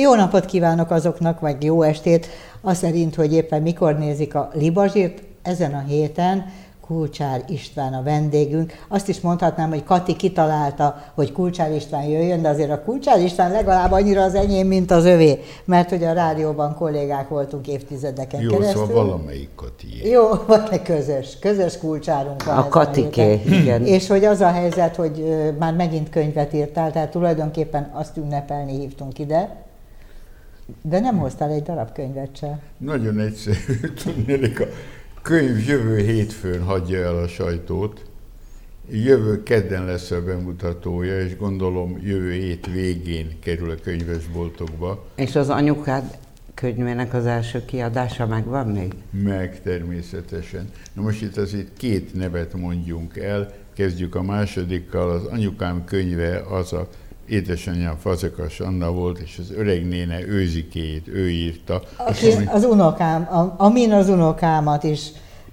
Jó napot kívánok azoknak, vagy jó estét, azt szerint, hogy éppen mikor nézik a Libazsírt, ezen a héten Kulcsár István a vendégünk. Azt is mondhatnám, hogy Kati kitalálta, hogy Kulcsár István jöjjön, de azért a Kulcsár István legalább annyira az enyém, mint az övé, mert hogy a rádióban kollégák voltunk évtizedeken Jó, keresztül. szóval valamelyik Kati. Jó, van egy közös, közös kulcsárunk van. A Katiké, igen. És hogy az a helyzet, hogy már megint könyvet írtál, tehát tulajdonképpen azt ünnepelni hívtunk ide, de nem hoztál egy darab könyvet se. Nagyon egyszerű, tudnélik, a könyv jövő hétfőn hagyja el a sajtót, jövő kedden lesz a bemutatója, és gondolom jövő hét végén kerül a könyvesboltokba, És az anyukád könyvének az első kiadása megvan még? meg természetesen. Na most itt azért két nevet mondjunk el, kezdjük a másodikkal, az anyukám könyve az a édesanyám Fazekas Anna volt, és az öreg néne őzikéjét ő írta. Aki az unokám, a, amin az unokámat is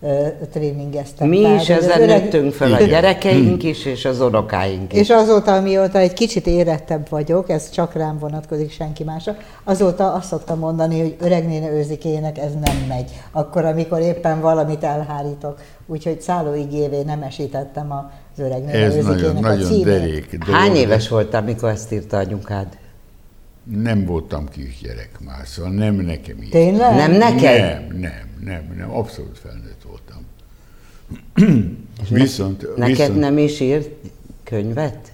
ö, tréningeztem. Mi is ez az ezen öreg- nőttünk fel, a gyerekeink is, és az unokáink is. És azóta, mióta egy kicsit érettebb vagyok, ez csak rám vonatkozik, senki másra, azóta azt szoktam mondani, hogy öregnéne őzikének ez nem megy. Akkor, amikor éppen valamit elhárítok. Úgyhogy Szállói Ígévé nem esítettem az öregnéne Ez nagyon, őzikének a nagyon címét. derék dolog. Hány éves voltál, mikor ezt írta anyukád? Nem voltam kisgyerek már, szóval nem nekem így. Tényleg? Nem neked? Nem, nem, nem, nem, abszolút felnőtt voltam. viszont, Neked viszont nem is írt könyvet?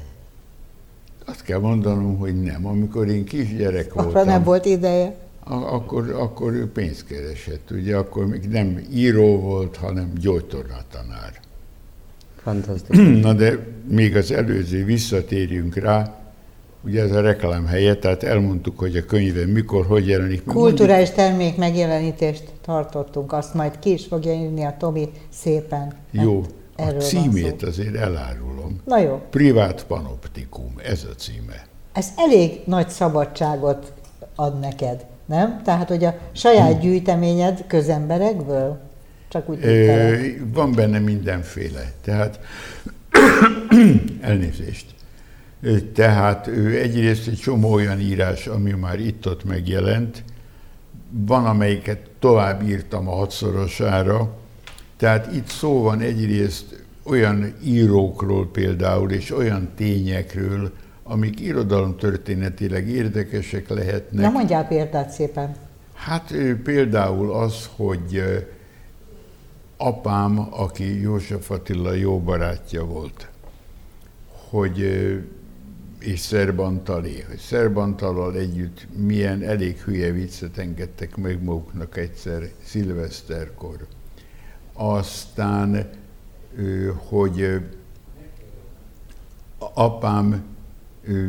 azt kell mondanom, hogy nem. Amikor én kisgyerek Akkor voltam, nem volt ideje. A- akkor, akkor ő pénzt keresett. Ugye akkor még nem író volt, hanem gyógytornatanár. Fantasztikus. Na de még az előző visszatérjünk rá, ugye ez a reklám helye, tehát elmondtuk, hogy a könyve mikor, hogy jelenik meg. Kulturális termék megjelenítést tartottunk, azt majd ki is fogja írni a Tomi szépen. Jó, a címét azért elárulom. Na jó, Privát panoptikum, ez a címe. ez elég nagy szabadságot ad neked, nem? Tehát, hogy a saját gyűjteményed közemberekből? Csak úgy Ö, van benne mindenféle. Tehát, elnézést. Tehát ö, egyrészt egy csomó olyan írás, ami már itt-ott megjelent, van, amelyiket tovább írtam a hatszorosára, tehát itt szó van egyrészt olyan írókról például, és olyan tényekről, amik irodalomtörténetileg érdekesek lehetnek. Na mondjál példát szépen. Hát például az, hogy apám, aki József Attila jó barátja volt, hogy és Szerbantalé, hogy Szerbantalal együtt milyen elég hülye viccet engedtek meg maguknak egyszer szilveszterkor. Aztán, hogy apám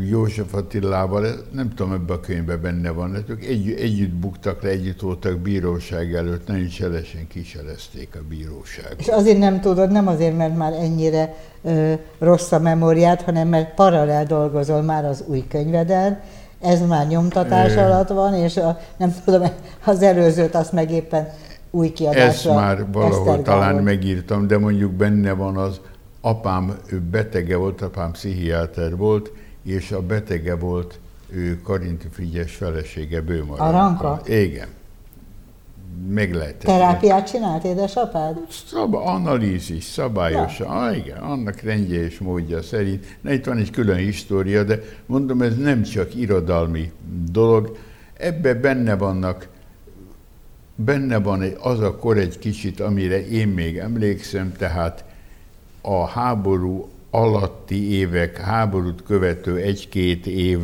József Attilával, nem tudom, ebben a könyvben benne van, ők egy, együtt buktak le, együtt voltak bíróság előtt, nagyon cselesen kiselezték a bíróságot. És azért nem tudod, nem azért, mert már ennyire ö, rossz a memóriád, hanem mert paralel dolgozol már az új könyveden, ez már nyomtatás Ö. alatt van, és a, nem tudom, az előzőt azt meg éppen új Ezt kiadásra már valahol talán megírtam, de mondjuk benne van az, apám ő betege volt, apám pszichiáter volt, és a betege volt ő Karinti Frigyes felesége Bőmara. Aranka? Igen. Meg lehet. Terápiát csinált édesapád? Szab, analízis, szabályosan, ah, igen, annak rendje és módja szerint. Na, itt van egy külön história, de mondom, ez nem csak irodalmi dolog, ebbe benne vannak, benne van egy, az a kor egy kicsit, amire én még emlékszem, tehát a háború alatti évek, háborút követő egy-két év,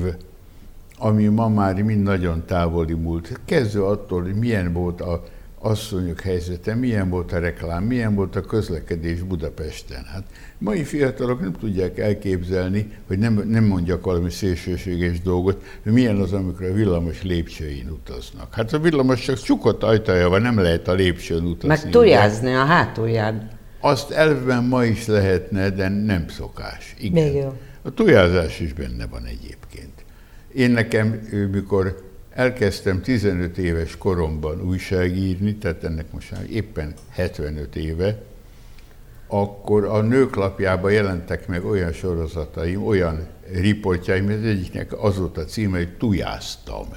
ami ma már mind nagyon távoli múlt. Kezdve attól, hogy milyen volt a asszonyok helyzete, milyen volt a reklám, milyen volt a közlekedés Budapesten. Hát mai fiatalok nem tudják elképzelni, hogy nem, nem mondjak valami szélsőséges dolgot, hogy milyen az, amikor a villamos lépcsőin utaznak. Hát a villamos csak csukott ajtaja van, nem lehet a lépcsőn utazni. Meg ugye? tujázni a hátulján. Azt elvben ma is lehetne, de nem szokás. Igen. Még jó. A tojázás is benne van egyébként. Én nekem, mikor elkezdtem 15 éves koromban újságírni, tehát ennek most már éppen 75 éve, akkor a nőklapjában jelentek meg olyan sorozataim, olyan riportjaim, az egyiknek az volt a címe, hogy tujáztam.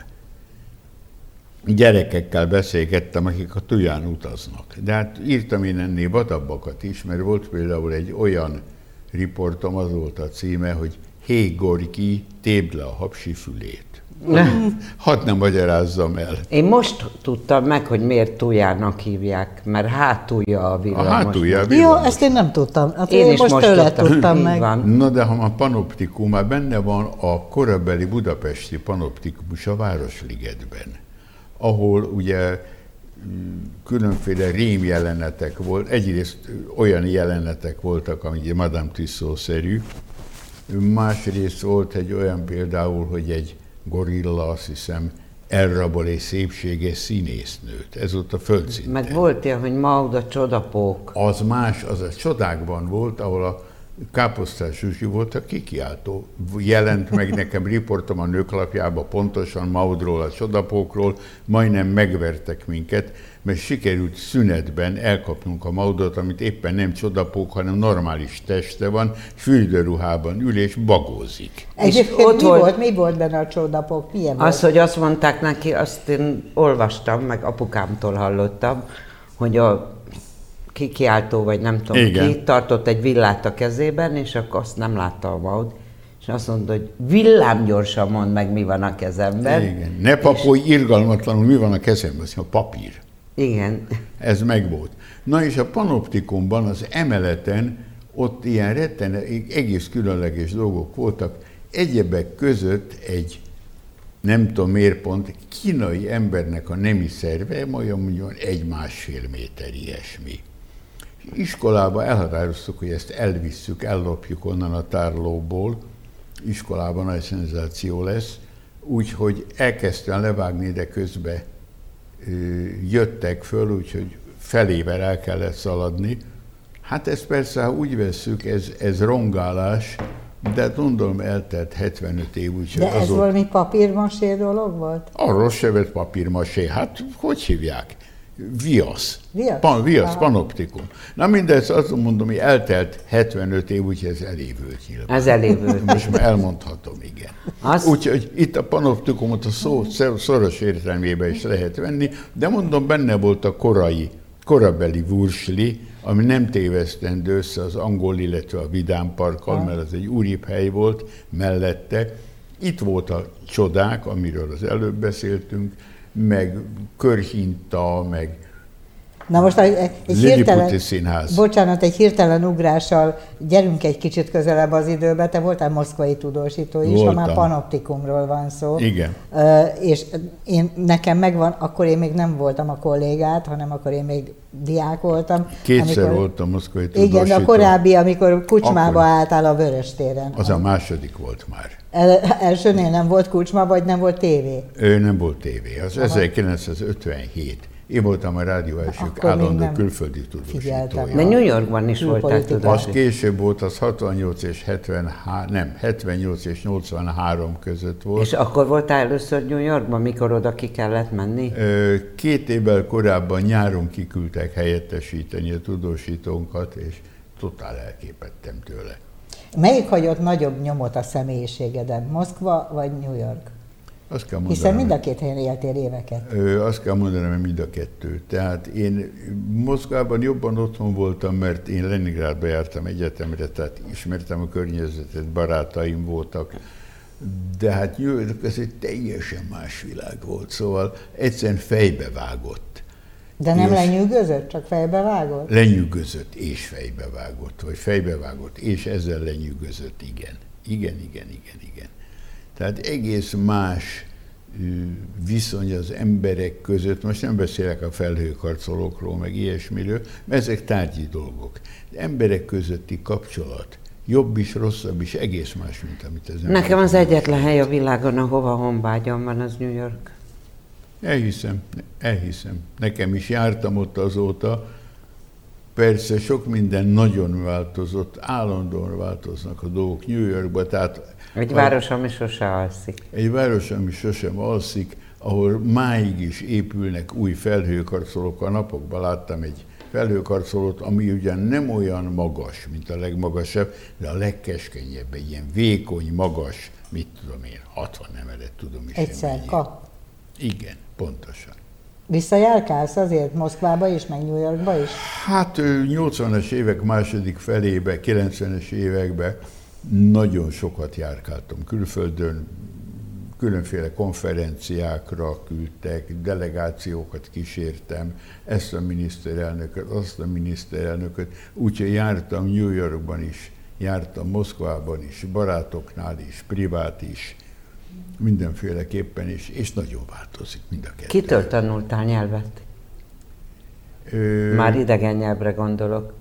Gyerekekkel beszélgettem, akik a Tuján utaznak. De hát írtam én ennél vadabbakat is, mert volt például egy olyan riportom, az volt a címe, hogy Hé Gorki, tépd le a hapsi fülét. Hadd nem magyarázzam el. Én most tudtam meg, hogy miért túljának hívják, mert hátulja a villamos. A hátulja a Jó, villamos. ezt én nem tudtam. Hát Én is most, most tőle tudtam. tudtam meg. van. Na de ha a panoptikum, már benne van a korabeli budapesti panoptikus a Városligetben, ahol ugye mm, különféle rém jelenetek volt, egyrészt olyan jelenetek voltak, ami ugye Madame Tussauds-szerű, másrészt volt egy olyan például, hogy egy gorilla, azt hiszem, elrabol egy szépséges színésznőt. Ez ott a földszinten. Meg volt ilyen, hogy Mauda csodapók. Az más, az a csodákban volt, ahol a Káposztás Zsuzsi volt a kikiáltó. Jelent meg nekem riportom a nőklapjába pontosan Maudról, a csodapókról, majdnem megvertek minket, mert sikerült szünetben elkapnunk a Maudot, amit éppen nem csodapók, hanem normális teste van, fürdőruhában ül és bagózik. Egyébként ott mi volt- volt, mi volt benne a csodapok? Milyen Az, volt? hogy azt mondták neki, azt én olvastam, meg apukámtól hallottam, hogy a kikiáltó, vagy nem tudom Igen. ki, tartott egy villát a kezében, és akkor azt nem látta a Maud, és azt mondta, hogy villámgyorsan mondd meg, mi van a kezemben. Igen. Ne papolj irgalmatlanul, mi van a kezemben? Azt mondja, a papír. Igen. Ez megvolt. Na és a panoptikumban, az emeleten ott ilyen retten, egész különleges dolgok voltak. Egyebek között egy, nem tudom miért pont, kínai embernek a nemi szerve, majd mondjuk egy másfél méter ilyesmi. Iskolába elhatároztuk, hogy ezt elvisszük, ellopjuk onnan a tárlóból, iskolában nagy szenzáció lesz, úgyhogy elkezdtem levágni, de közben ö, jöttek föl, úgyhogy felével el kellett szaladni. Hát ezt persze, ha úgy vesszük, ez, ez rongálás, de gondolom eltelt 75 év, úgyhogy De ez azóta- valami papírmasé dolog volt? Arról se vett papírmasé. Hát, hogy hívják? Viasz. Viasz? Pan, viasz, Aha. panoptikum. Na mindezt azt mondom, hogy eltelt 75 év, úgyhogy ez elévült nyilván. Ez elévült. Most már elmondhatom, igen. Az- Úgyhogy itt a panoptikumot a szó szoros értelmében is lehet venni, de mondom, benne volt a korai, korabeli vursli, ami nem tévesztendő össze az angol, illetve a Vidám Parkkal, mert az egy úribb hely volt mellette. Itt volt a csodák, amiről az előbb beszéltünk, meg körhinta, meg Na most egy, egy hirtelen, Színház. bocsánat, egy hirtelen ugrással gyerünk egy kicsit közelebb az időbe. Te voltál moszkvai tudósító is, ha már Voltam. panoptikumról van szó. Igen. És én, nekem megvan, akkor én még nem voltam a kollégát, hanem akkor én még diák voltam. kétszer voltam moszkvai tudósító. Igen, de a korábbi, amikor kucsmába Akkor. álltál a Vörös téren. Az a második volt már. El, elsőnél nem volt kucsma, vagy nem volt tévé? Ő nem volt tévé, az 1957. Én voltam a rádió első állandó külföldi tudósítója. De New Yorkban is voltál tudod. Az később volt, az 68 és 73, nem, 78 és 83 között volt. És akkor voltál először New Yorkban, mikor oda ki kellett menni? Két évvel korábban nyáron kiküldtek helyettesíteni a tudósítónkat, és totál elképettem tőle. Melyik hagyott nagyobb nyomot a személyiségeden? Moszkva vagy New York? Azt kell Hiszen mondanom, mind a két helyen éltél éveket. Ö, azt kell mondanom, hogy mind a kettő. Tehát én Moszkvában jobban otthon voltam, mert én Leningrádba jártam egyetemre, tehát ismertem a környezetet, barátaim voltak. De hát New York az egy teljesen más világ volt, szóval egyszerűen fejbe vágott. De nem És- lenyűgözött, csak fejbe vágott? Lenyűgözött és fejbe vágott, vagy fejbe vágott, és ezzel lenyűgözött, igen. Igen, igen, igen, igen. Tehát egész más viszony az emberek között, most nem beszélek a felhőkarcolókról, meg ilyesmiről, mert ezek tárgyi dolgok. De emberek közötti kapcsolat, jobb is, rosszabb is, egész más, mint amit ez Nekem az egyetlen hely a világon, ahova honvágyam van, az New York. Elhiszem, elhiszem. Nekem is jártam ott azóta. Persze sok minden nagyon változott, állandóan változnak a dolgok New Yorkban, tehát Egy a- város, ami sose alszik. egy város, ami sosem alszik, ahol máig is épülnek új felhőkarcolók. A napokban láttam egy felhőkarcolót, ami ugyan nem olyan magas, mint a legmagasabb, de a legkeskenyebb, egy ilyen vékony, magas, mit tudom én, 60 emelet tudom is. mennyi. kap. Igen, pontosan. Visszajárkálsz azért Moszkvába is, meg New Yorkba is? Hát 80-as évek második felébe, 90-es években nagyon sokat járkáltam külföldön, különféle konferenciákra küldtek, delegációkat kísértem, ezt a miniszterelnököt, azt a miniszterelnököt, úgyhogy jártam New Yorkban is, jártam Moszkvában is, barátoknál is, privát is, mindenféleképpen is, és nagyon változik mind a kettő. Kitől tanultál nyelvet? Ö, Már idegen nyelvre gondolok.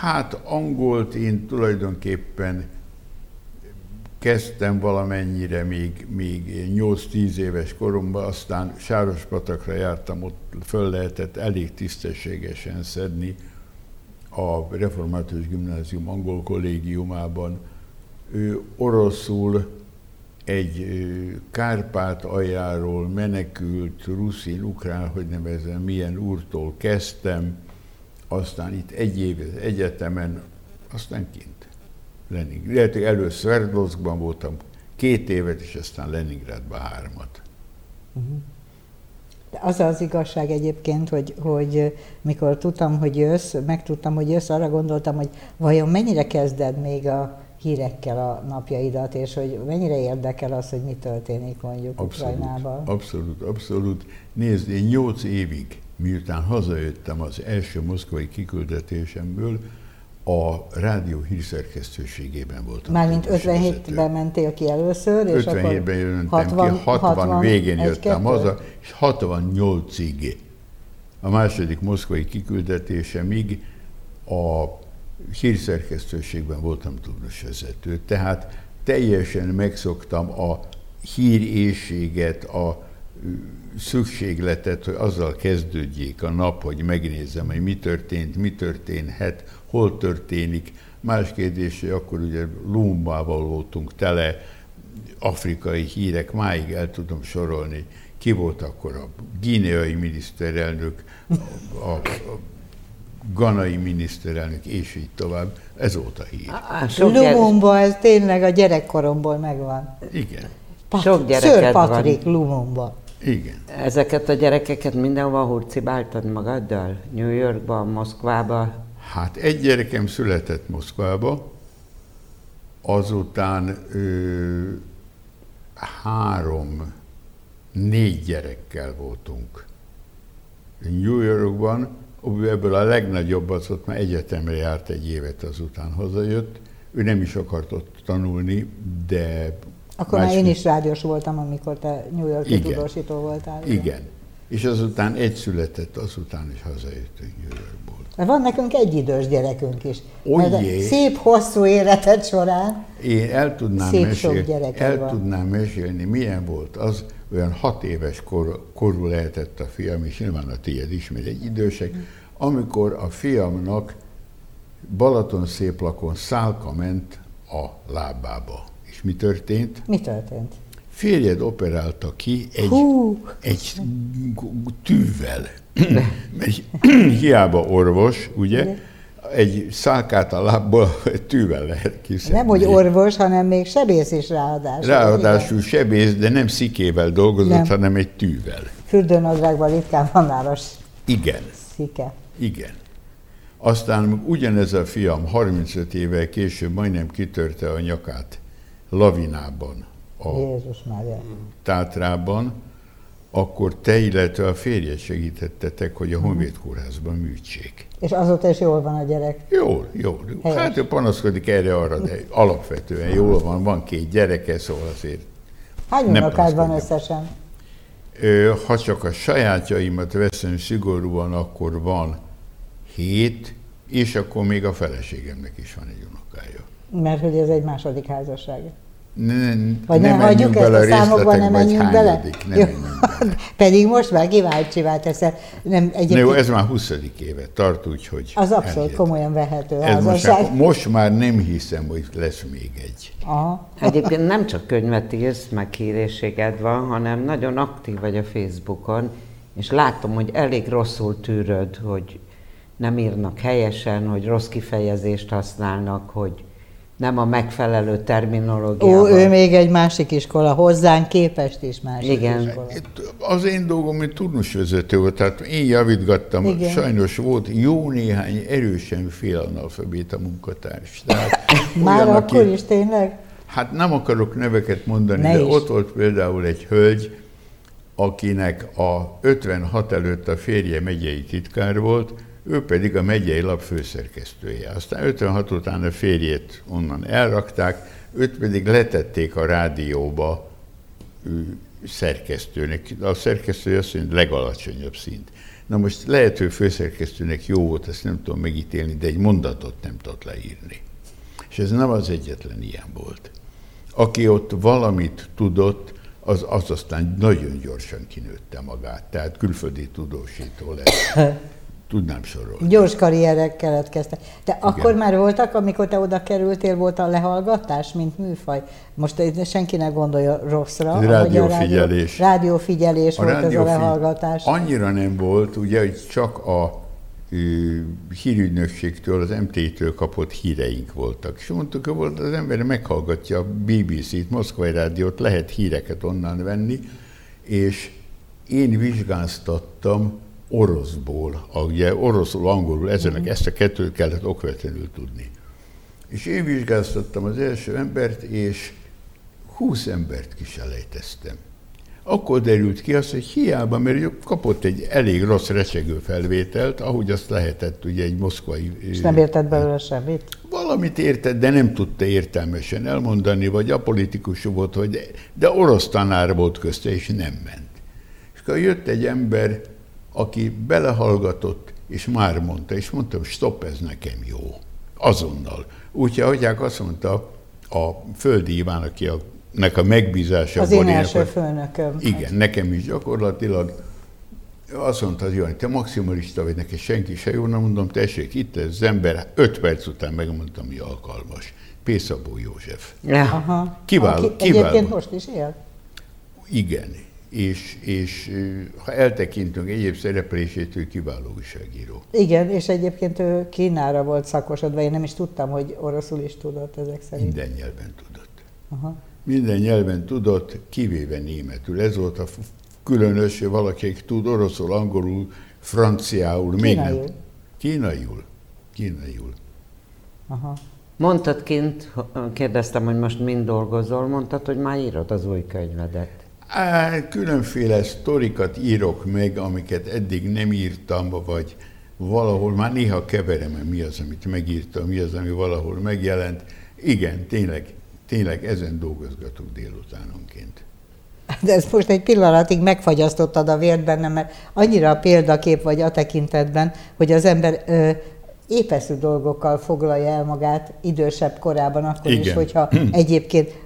Hát angolt én tulajdonképpen kezdtem valamennyire még, még 8-10 éves koromban, aztán Sárospatakra jártam, ott föl lehetett elég tisztességesen szedni a Református Gimnázium angol kollégiumában. Ő oroszul egy Kárpát aljáról menekült ruszin, ukrán, hogy nevezem, milyen úrtól kezdtem, aztán itt egy év egyetemen, aztán kint. Leningrad. Lehet, hogy először Sverdlovskban voltam két évet, és aztán Leningrádban hármat. Uh-huh. De az az igazság egyébként, hogy, hogy mikor tudtam, hogy jössz, megtudtam, hogy jössz, arra gondoltam, hogy vajon mennyire kezded még a hírekkel a napjaidat, és hogy mennyire érdekel az, hogy mi történik mondjuk abszolút, Ukrajnában? Abszolút, abszolút. Nézd, én nyolc évig, miután hazajöttem az első moszkvai kiküldetésemből, a rádió hírszerkesztőségében voltam. Mármint 57-ben mentél ki először, és 57-ben jöttem 60, ki, 60, 60 végén jöttem haza, és 68-ig a második moszkvai kiküldetésemig a hírszerkesztőségben voltam tudósvezető. Tehát teljesen megszoktam a hírészséget, a szükségletet, hogy azzal kezdődjék a nap, hogy megnézem, hogy mi történt, mi történhet, hol történik. Más kérdés, hogy akkor ugye Lumbával voltunk tele, afrikai hírek, máig el tudom sorolni, ki volt akkor a guineai miniszterelnök, a, a ganai miniszterelnök, és így tovább. Ez volt a hír. Lumumba, ez tényleg a gyerekkoromból megvan. Igen. Pat- Sok gyereket Sir Patrick van. Lumumba. Igen. Ezeket a gyerekeket mindenhol hurcibáltad magaddal? New Yorkba, Moszkvába? Hát egy gyerekem született Moszkvába, azután ö, három, négy gyerekkel voltunk New Yorkban, ebből a legnagyobb az ott már egyetemre járt egy évet, azután hazajött. Ő nem is akart ott tanulni, de... Akkor már én is rádiós voltam, amikor te New Yorki tudósító voltál. Igen. igen. És azután egy született, azután is hazajöttünk New Yorkból. Mert van nekünk egy idős gyerekünk is. Olyé. Szép, hosszú életed során Én el tudnám, szép mesél, el van. tudnám mesélni, milyen volt az, olyan hat éves kor, korú lehetett a fiam, és nyilván a tiéd is, mert egy idősek, amikor a fiamnak Balaton széplakon szálka ment a lábába. És mi történt? Mi történt? Férjed operálta ki egy, egy tűvel. egy, hiába orvos, ugye? Egy szálkát a lábból tűvel lehet kiszedni. Nem, hogy orvos, hanem még sebész is ráadásul. Ráadásul sebész, de nem szikével dolgozott, nem. hanem egy tűvel. Fürdőnadrágban ritkán van a Igen. szike. Igen. Aztán ugyanez a fiam 35 évvel később majdnem kitörte a nyakát lavinában a Jézus Mária. Tátrában, akkor te, illetve a férje segítettetek, hogy a Honvéd kórházban műtsék. És azóta is jól van a gyerek? Jól, jól. Helyes. Hát ő panaszkodik erre-arra, de alapvetően jól van, van két gyereke, szóval azért Hány unokád van összesen? Ha csak a sajátjaimat veszem szigorúan, akkor van hét, és akkor még a feleségemnek is van egy unokája. Mert hogy ez egy második házasság. Ne, vagy nem, hagyjuk ezt a számokba, nem menjünk bele? Menjünk bele. Pedig most már kíváncsivá teszel. Nem, egyébként... Jó, ez már 20. éve tart, úgyhogy... Az abszolút elhét. komolyan vehető ez most, már, most már nem hiszem, hogy lesz még egy. Aha. Egyébként nem csak könyvet írsz, meg hírességed van, hanem nagyon aktív vagy a Facebookon, és látom, hogy elég rosszul tűröd, hogy nem írnak helyesen, hogy rossz kifejezést használnak, hogy nem a megfelelő terminológiával. Ó, ő még egy másik iskola, hozzánk képest is másik Igen. iskola. Itt az én dolgom, mint turnusvezető volt, tehát én javítgattam, Igen. sajnos volt jó néhány erősen félanalfabéta munkatárs. Tehát Már olyan, akkor is tényleg? Hát nem akarok neveket mondani, Ne de is. ott volt például egy hölgy, akinek a 56 előtt a férje megyei titkár volt, ő pedig a megyei lap főszerkesztője. Aztán 56 után a férjét onnan elrakták, őt pedig letették a rádióba szerkesztőnek. A szerkesztő azt mondja, legalacsonyabb szint. Na most lehet, hogy főszerkesztőnek jó volt, ezt nem tudom megítélni, de egy mondatot nem tudott leírni. És ez nem az egyetlen ilyen volt. Aki ott valamit tudott, az, az aztán nagyon gyorsan kinőtte magát. Tehát külföldi tudósító lett. Tudnám sorolni. Gyors karrierek keletkeztek. De akkor már voltak, amikor te oda kerültél, volt a lehallgatás, mint műfaj? Most senki ne gondolja rosszra. Ez a rádiófigyelés. Rádió, rádiófigyelés volt ez a rádiófi- lehallgatás. Annyira nem volt, ugye, hogy csak a hírügynökségtől, az MT-től kapott híreink voltak. És mondtuk, hogy volt az ember meghallgatja a BBC-t, Moszkvai Rádiót, lehet híreket onnan venni, és én vizsgáztattam oroszból, a, ugye oroszul, angolul, ezenek ezt a kettőt kellett okvetlenül tudni. És én vizsgáztattam az első embert, és 20 embert kiselejteztem. Akkor derült ki az, hogy hiába, mert kapott egy elég rossz recsegő felvételt, ahogy azt lehetett ugye egy moszkvai... És nem érted belőle semmit? Valamit értett, de nem tudta értelmesen elmondani, vagy apolitikus volt, hogy de orosz tanár volt közte, és nem ment. És akkor jött egy ember, aki belehallgatott, és már mondta, és mondtam, stop, ez nekem jó. Azonnal. Úgyhogy, ahogyják azt mondta, a Földi Iván, aki a, nek a megbízása Az én első főnököm. igen, nekem is gyakorlatilag. Azt mondta az Jani, te maximalista vagy, neked senki se jó, na mondom, tessék, itt ez az ember, öt perc után megmondtam, mi alkalmas. Pészabó József. Aha. Kiváló, Aki kiváló. Egyébként most is él? Igen, és, és ha eltekintünk egyéb szereplésétől, kiváló újságíró. Igen, és egyébként ő Kínára volt szakosodva, én nem is tudtam, hogy oroszul is tudott ezek szerint. Minden nyelven tudott. Aha. Minden nyelven tudott, kivéve németül. Ez volt a különös, hogy valaki tud oroszul, angolul, franciául, még nem. Kínaiul. Kínaiul. Kínaiul. Aha. Mondtad kint, kérdeztem, hogy most mind dolgozol, mondtad, hogy már írod az új könyvedet. Á, különféle sztorikat írok meg, amiket eddig nem írtam, vagy valahol már néha keverem, mi az, amit megírtam, mi az, ami valahol megjelent. Igen, tényleg, tényleg ezen dolgozgatok délutánonként. De ezt most egy pillanatig megfagyasztottad a vért bennem, mert annyira a példakép vagy a tekintetben, hogy az ember ö, épeszű dolgokkal foglalja el magát idősebb korában, akkor is, Igen. hogyha egyébként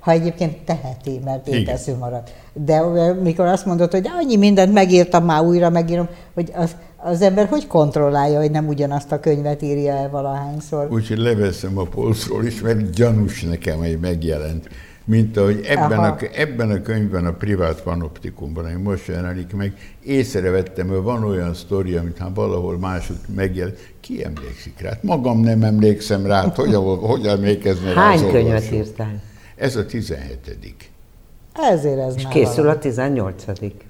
ha egyébként teheti, mert épeszű marad. De mikor azt mondod, hogy annyi mindent megírtam, már újra megírom, hogy az, az ember hogy kontrollálja, hogy nem ugyanazt a könyvet írja el valahányszor? Úgyhogy leveszem a polcról is, mert gyanús nekem, hogy megjelent. Mint ahogy ebben Aha. a, ebben a könyvben, a privát panoptikumban, ami most jelenik meg, észrevettem, hogy van olyan sztori, amit ha valahol máshogy megjelent, ki emlékszik rá? Hát magam nem emlékszem rá, hát hogy, hogy emlékezne rá Hány könyvet írtál? Ez a 17 Ezért ez És már készül valami. a 18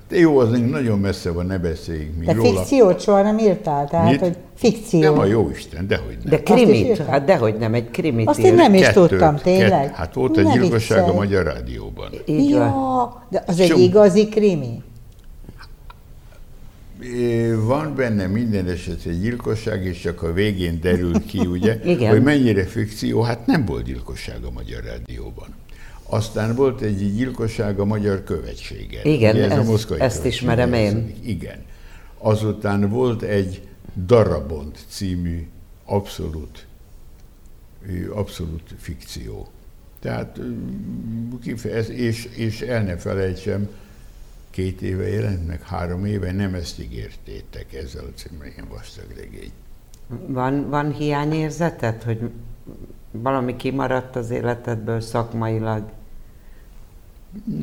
De jó, az még nagyon messze van, ne beszéljünk még De róla. fikciót soha nem írtál? Tehát, Mit? hogy fikció. Nem a jó Isten, dehogy nem. De is krimit? Hát dehogy nem, egy krimit Azt én nem is Kettőt, tudtam, tényleg. kett- hát volt egy gyilkosság a. Magyar Rádióban. Így. Ja, de az egy igazi krimi. Van benne minden esetre gyilkosság, és csak a végén derült ki, ugye, Igen. hogy mennyire fikció, hát nem volt gyilkosság a Magyar Rádióban. Aztán volt egy gyilkosság a Magyar Követségen. Igen, Ugye ezt- moszkvai ezt ismerem én. ez- Igen. Azután volt egy Darabont című abszolút, abszolút fikció. Tehát és, és el ne felejtsem, két éve jelent meg, három éve, nem ezt ígértétek ezzel a címmel, ilyen vastag regény. Van, van hiányérzeted, hogy valami kimaradt az életedből szakmailag?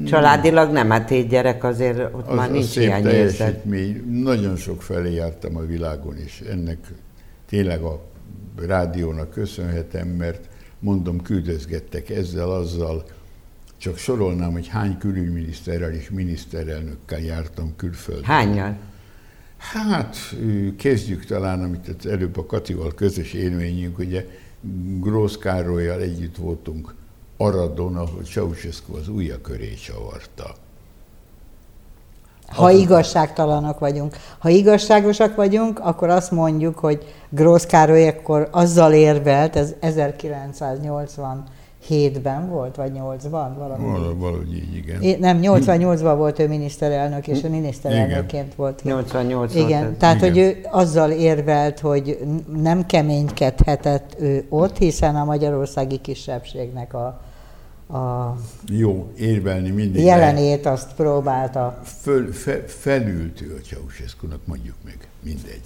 Családilag nem, hát egy gyerek azért ott Az, már az nincs szép hiányérzet. Nagyon sok felé jártam a világon, és ennek tényleg a rádiónak köszönhetem, mert mondom, küldözgettek ezzel, azzal, csak sorolnám, hogy hány külügyminiszterrel és miniszterelnökkel jártam külföldön. Hányal? Hát, kezdjük talán, amit előbb a Katival közös élményünk, ugye Grósz Károlyjal együtt voltunk Aradon, ahol Ceausescu az ujja köré csavarta. Ha igazságtalanok vagyunk. Ha igazságosak vagyunk, akkor azt mondjuk, hogy Grósz Károly akkor azzal érvelt, ez 1987-ben volt, vagy 8-ban? Valami. Val- valahogy így, igen. É, nem, 88-ban volt ő miniszterelnök, és ő miniszterelnökként igen. volt. 88 Igen, volt tehát igen. hogy ő azzal érvelt, hogy nem keménykedhetett ő ott, hiszen a magyarországi kisebbségnek a a Jó, érvelni mindig. Jelenét azt próbálta. Föl, fe, felült ő a ceausescu mondjuk meg, mindegy.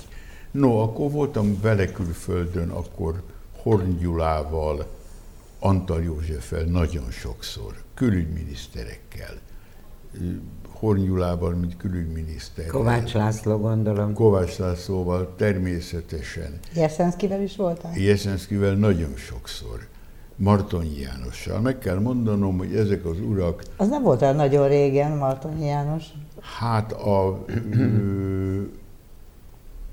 No, akkor voltam vele külföldön, akkor Horn Gyulával, Antal Józseffel nagyon sokszor, külügyminiszterekkel, Horn Gyulával, mint külügyminiszter. Kovács László, gondolom. Kovács Lászlóval természetesen. Jeszenszkivel is voltál? Jeszenszkivel nagyon sokszor. Martonyi Jánossal. Meg kell mondanom, hogy ezek az urak... Az nem volt el nagyon régen, Martonyi János. Hát a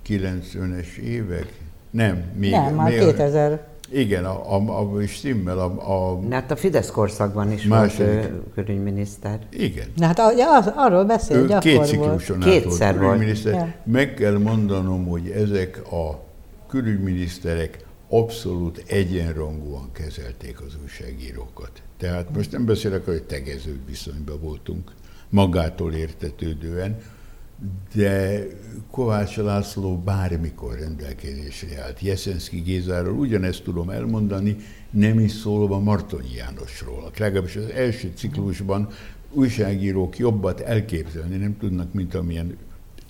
90-es évek? Nem, még... Nem, már még 2000... Igen, a, a, a stimmel, a, a... Hát a Fidesz korszakban is második. volt külügyminiszter. Igen. Na hát az, arról beszél, hogy két cikluson volt. Kétszer volt külügyminiszter. Ja. Meg kell mondanom, hogy ezek a külügyminiszterek abszolút egyenrangúan kezelték az újságírókat. Tehát most nem beszélek, hogy tegező viszonyban voltunk, magától értetődően, de Kovács László bármikor rendelkezésre állt. Jeszenszki Gézáról ugyanezt tudom elmondani, nem is szólva Martonyi Jánosról. Legalábbis az első ciklusban újságírók jobbat elképzelni nem tudnak, mint amilyen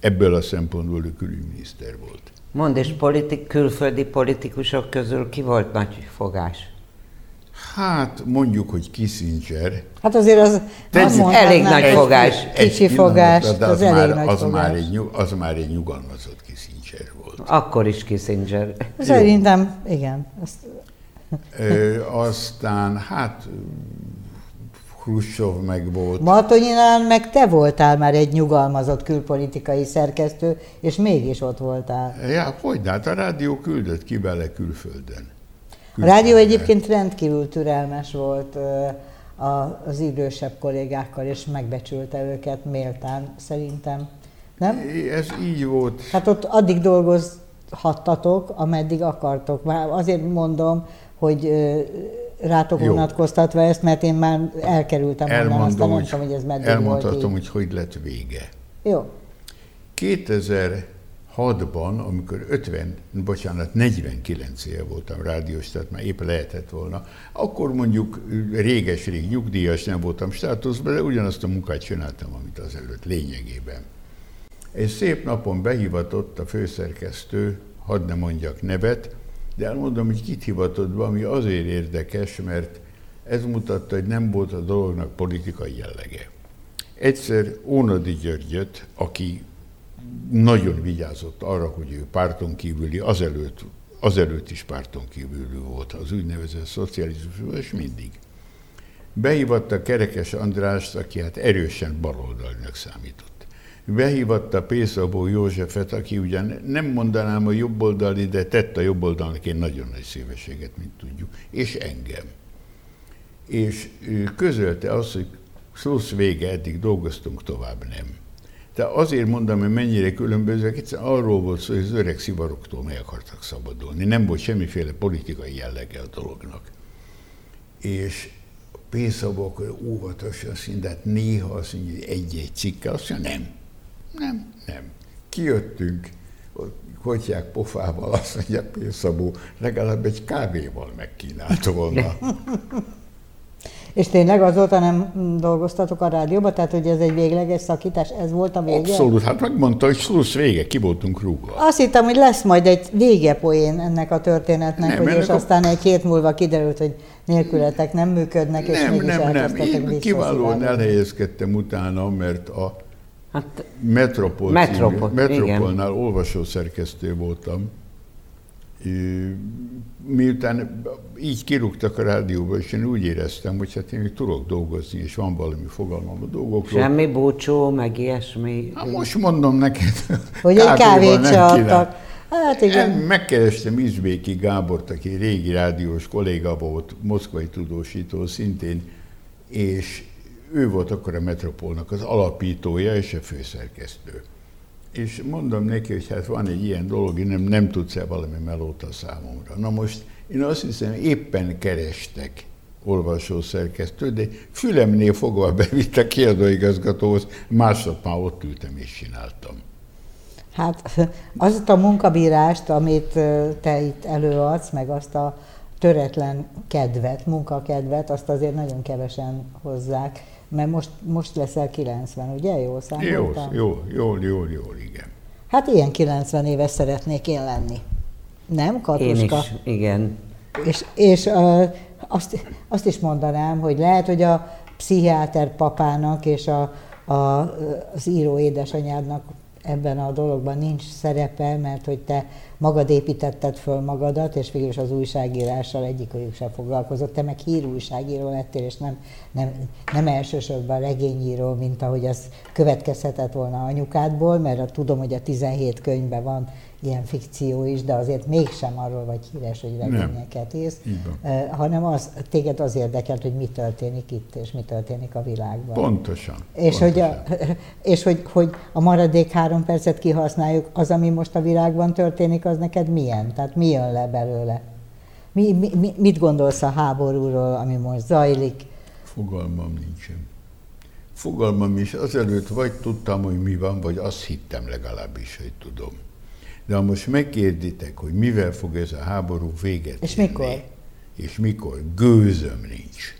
ebből a szempontból ő külügyminiszter volt. Mond, és politik, külföldi politikusok közül ki volt nagy fogás? Hát mondjuk, hogy Kissinger. Hát azért az, az elég nagy egy, fogás. Egy, kicsi fogás, de az, az, elég már, nagy az, fogás. Már egy, az már egy nyugalmazott Kissinger volt. Akkor is Kissinger. Szerintem, igen. Azt... Ö, aztán, hát Khrushchev meg volt. Martonyinál meg te voltál már egy nyugalmazott külpolitikai szerkesztő, és mégis ott voltál. Ja, hogy hát a rádió küldött ki vele külföldön. A rádió egyébként rendkívül türelmes volt az idősebb kollégákkal, és megbecsülte őket méltán, szerintem. Nem? Ez így volt. Hát ott addig dolgozhattatok, ameddig akartok. Már azért mondom, hogy rátok Jó. vonatkoztatva ezt, mert én már elkerültem Elmondom, onnan, aztán nem tudom, hogy ez meddig Elmondhatom, volt hogy hogy lett vége. Jó. 2006-ban, amikor 50, bocsánat, 49 éve voltam rádiós, tehát már épp lehetett volna, akkor mondjuk réges-rég nyugdíjas nem voltam státuszban, de ugyanazt a munkát csináltam, amit az előtt lényegében. Egy szép napon behivatott a főszerkesztő, hadd ne mondjak nevet, de elmondom, hogy kit hivatott be, ami azért érdekes, mert ez mutatta, hogy nem volt a dolognak politikai jellege. Egyszer Ónadi Györgyöt, aki nagyon vigyázott arra, hogy ő párton kívüli, azelőtt, azelőtt is párton kívüli volt az úgynevezett szocializmusban, és mindig. Behívatta Kerekes Andrást, aki hát erősen baloldalnak számított behívatta Pészabó Józsefet, aki ugyan nem mondanám a jobboldali, de tett a jobboldalnak egy nagyon nagy szívességet, mint tudjuk, és engem. És közölte azt, hogy szósz vége, eddig dolgoztunk, tovább nem. De azért mondom, hogy mennyire különbözőek, egyszerűen arról volt szó, hogy az öreg szivaroktól meg akartak szabadulni. Nem volt semmiféle politikai jellege a dolognak. És Pészabok óvatosan szintén, néha azt mondja, hogy egy-egy cikkel, azt mondja, nem, nem, nem. Kijöttünk, kotyák pofával, azt mondja Pénzabó, legalább egy kávéval megkínált volna. És tényleg azóta nem dolgoztatok a rádióban, tehát hogy ez egy végleges szakítás, ez volt a vége? Abszolút, hát megmondta, hogy slusz vége, ki voltunk rúgva. Azt hittem, hogy lesz majd egy vége poén ennek a történetnek, nem, hogy és a... aztán egy hét múlva kiderült, hogy nélkületek nem működnek, és nem, mégis nem, nem. Én kiválóan elhelyezkedtem utána, mert a Hát, Metropol, Metropol, Metropolnál olvasószerkesztő voltam, miután így kirúgtak a rádióba, és én úgy éreztem, hogy hát én még tudok dolgozni, és van valami fogalmam a dolgokról. Semmi búcsú, meg ilyesmi. Hát most mondom neked, hogy egy kávét se adtak. Hát igen. Megkerestem Izbéki Gábort, aki régi rádiós kolléga volt, moszkvai tudósító szintén, és ő volt akkor a Metropolnak az alapítója és a főszerkesztő. És mondom neki, hogy hát van egy ilyen dolog, nem, nem tudsz-e valami melót a számomra. Na most én azt hiszem, éppen kerestek olvasószerkesztő, de fülemnél fogva bevitt a kiadóigazgatóhoz, másnap már ott ültem és csináltam. Hát azt a munkabírást, amit te itt előadsz, meg azt a töretlen kedvet, munkakedvet, azt azért nagyon kevesen hozzák, mert most, most leszel 90, ugye? Jól számoltam? Jó, jó, jó, jó, igen. Hát ilyen 90 éves szeretnék én lenni. Nem, Katuska? Én is, igen. És, és uh, azt, azt is mondanám, hogy lehet, hogy a pszichiáter papának és a, a, az író édesanyádnak ebben a dologban nincs szerepe, mert hogy te magad építetted föl magadat, és végül is az újságírással egyikőjük sem foglalkozott. Te meg hírújságíró lettél, és nem, nem, nem elsősorban regényíró, mint ahogy az következhetett volna anyukádból, mert tudom, hogy a 17 könyvben van ilyen fikció is, de azért mégsem arról vagy híres, hogy regényeket írsz, hanem az, téged az érdekelt, hogy mi történik itt, és mi történik a világban. Pontosan. És, pontosan. Hogy, a, és hogy, hogy a maradék három percet kihasználjuk, az, ami most a világban történik, az neked milyen? Tehát mi jön le belőle? Mi, mi, mit gondolsz a háborúról, ami most zajlik? Fogalmam nincsen. Fogalmam is, azelőtt vagy tudtam, hogy mi van, vagy azt hittem legalábbis, hogy tudom. De ha most megkérditek, hogy mivel fog ez a háború véget És érni, mikor? És mikor? Gőzöm nincs.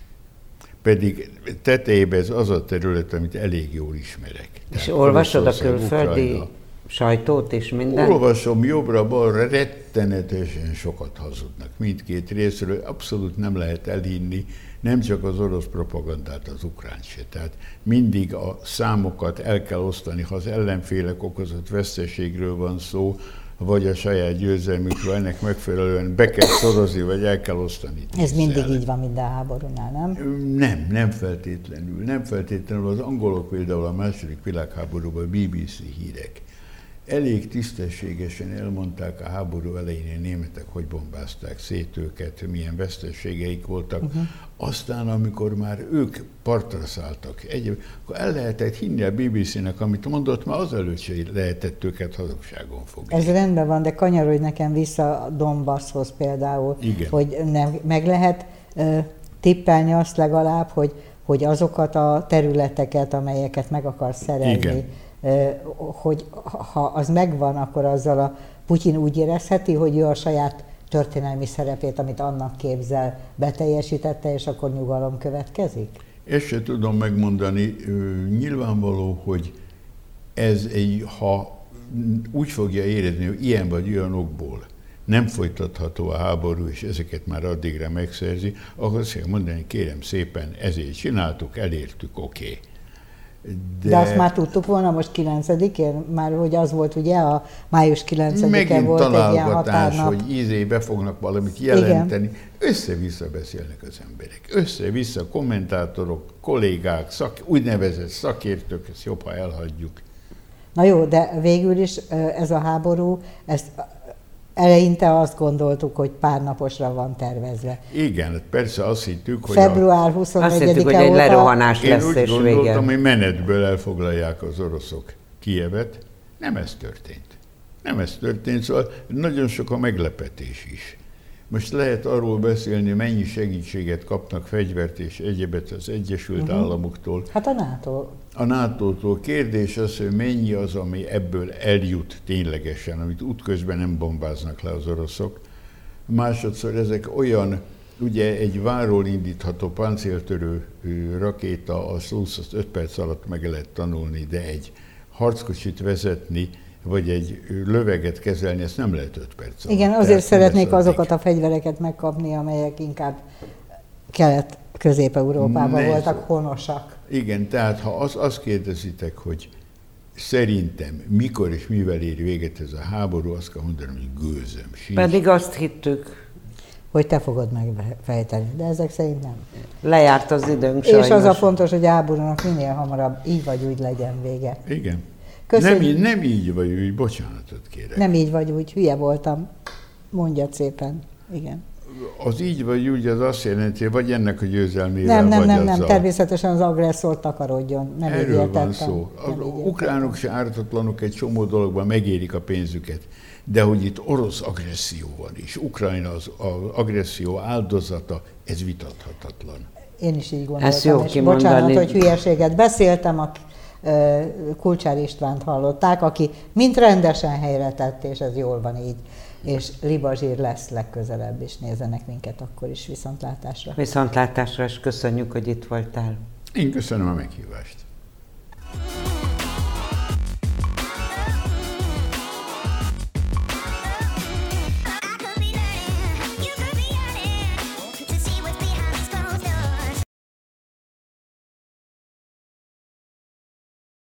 Pedig tetejében ez az a terület, amit elég jól ismerek. És Tehát olvasod a külföldi Ukrajna. Sajtót és minden? Olvasom jobbra-balra, rettenetesen sokat hazudnak mindkét részről. Abszolút nem lehet elhinni, nem csak az orosz propagandát, az ukrán se. Tehát mindig a számokat el kell osztani, ha az ellenfélek okozott veszteségről van szó, vagy a saját győzelmükről, ennek megfelelően be kell szorozni, vagy el kell osztani. Ez mindig ellen. így van minden háborúnál, nem? Nem, nem feltétlenül. Nem feltétlenül. Az angolok például a második világháborúban BBC hírek elég tisztességesen elmondták a háború elején a németek, hogy bombázták szét őket, milyen veszteségeik voltak. Uh-huh. Aztán, amikor már ők partra szálltak, egy, akkor el lehetett hinni a BBC-nek, amit mondott, mert azelőtt se lehetett őket hazugságon fogni. Ez rendben van, de kanyarodj nekem vissza Donbasshoz például, Igen. hogy nem, meg lehet uh, tippelni azt legalább, hogy, hogy azokat a területeket, amelyeket meg akarsz szerezni, Igen hogy ha az megvan, akkor azzal a Putyin úgy érezheti, hogy ő a saját történelmi szerepét, amit annak képzel, beteljesítette, és akkor nyugalom következik? Ezt se tudom megmondani. Nyilvánvaló, hogy ez egy, ha úgy fogja érezni, hogy ilyen vagy olyan okból nem folytatható a háború, és ezeket már addigra megszerzi, akkor azt mondani, kérem szépen, ezért csináltuk, elértük, oké. Okay. De, De azt már tudtuk volna most 9-én, már hogy az volt ugye a május 9-e volt egy ilyen határnap. hogy ízé be fognak valamit jelenteni. Igen. Össze-vissza beszélnek az emberek. Össze-vissza kommentátorok, kollégák, szak, úgynevezett szakértők, ezt jobb, ha elhagyjuk. Na jó, de végül is ez a háború, ezt Eleinte azt gondoltuk, hogy pár naposra van tervezve. Igen, persze azt hittük, hogy... Február 24-e Azt hittük, hogy egy lerohanás Én lesz úgy és gondoltam, hogy menetből elfoglalják az oroszok Kievet. Nem ez történt. Nem ez történt, szóval nagyon sok a meglepetés is. Most lehet arról beszélni, mennyi segítséget kapnak fegyvert és egyebet az Egyesült uh-huh. Államoktól. Hát a NATO. A NATO-tól. Kérdés az, hogy mennyi az, ami ebből eljut ténylegesen, amit útközben nem bombáznak le az oroszok. Másodszor ezek olyan, ugye egy váról indítható páncéltörő rakéta, az 25 perc alatt meg lehet tanulni, de egy harckocsit vezetni, vagy egy löveget kezelni, ezt nem lehet 5 perc alatt. Igen, azért szeretnék azokat a fegyvereket megkapni, amelyek inkább kelet-közép-európában voltak honosak. Igen, tehát ha az, azt kérdezitek, hogy szerintem mikor és mivel ér véget ez a háború, azt kell mondanom, hogy gőzöm sincs. Pedig azt hittük, hogy te fogod megfejteni, de ezek szerint nem. lejárt az időnk És sajnos. az a fontos, hogy a háborúnak minél hamarabb így vagy úgy legyen vége. Igen. Köszönjük. Nem, í- nem így vagy, úgy bocsánatot kérek. Nem így vagy úgy, hülye voltam. Mondjad szépen. Igen. Az így vagy úgy, az azt jelenti, vagy ennek a győzelmével, Nem, nem, vagy nem, nem. azzal. Természetesen az agresszor takarodjon. Nem így Erről van értettem. szó. Az Nem így ukránok se ártatlanok egy csomó dologban megérik a pénzüket, de hogy itt orosz agresszió van, és Ukrajna az, az agresszió áldozata, ez vitathatatlan. Én is így gondoltam. Ezt jó és kimondani. bocsánat, hogy hülyeséget beszéltem, a Kulcsár Istvánt hallották, aki mind rendesen helyre tett, és ez jól van így. És Libazsír lesz legközelebb, és nézzenek minket akkor is viszontlátásra. Viszontlátásra, és köszönjük, hogy itt voltál. Én köszönöm a meghívást.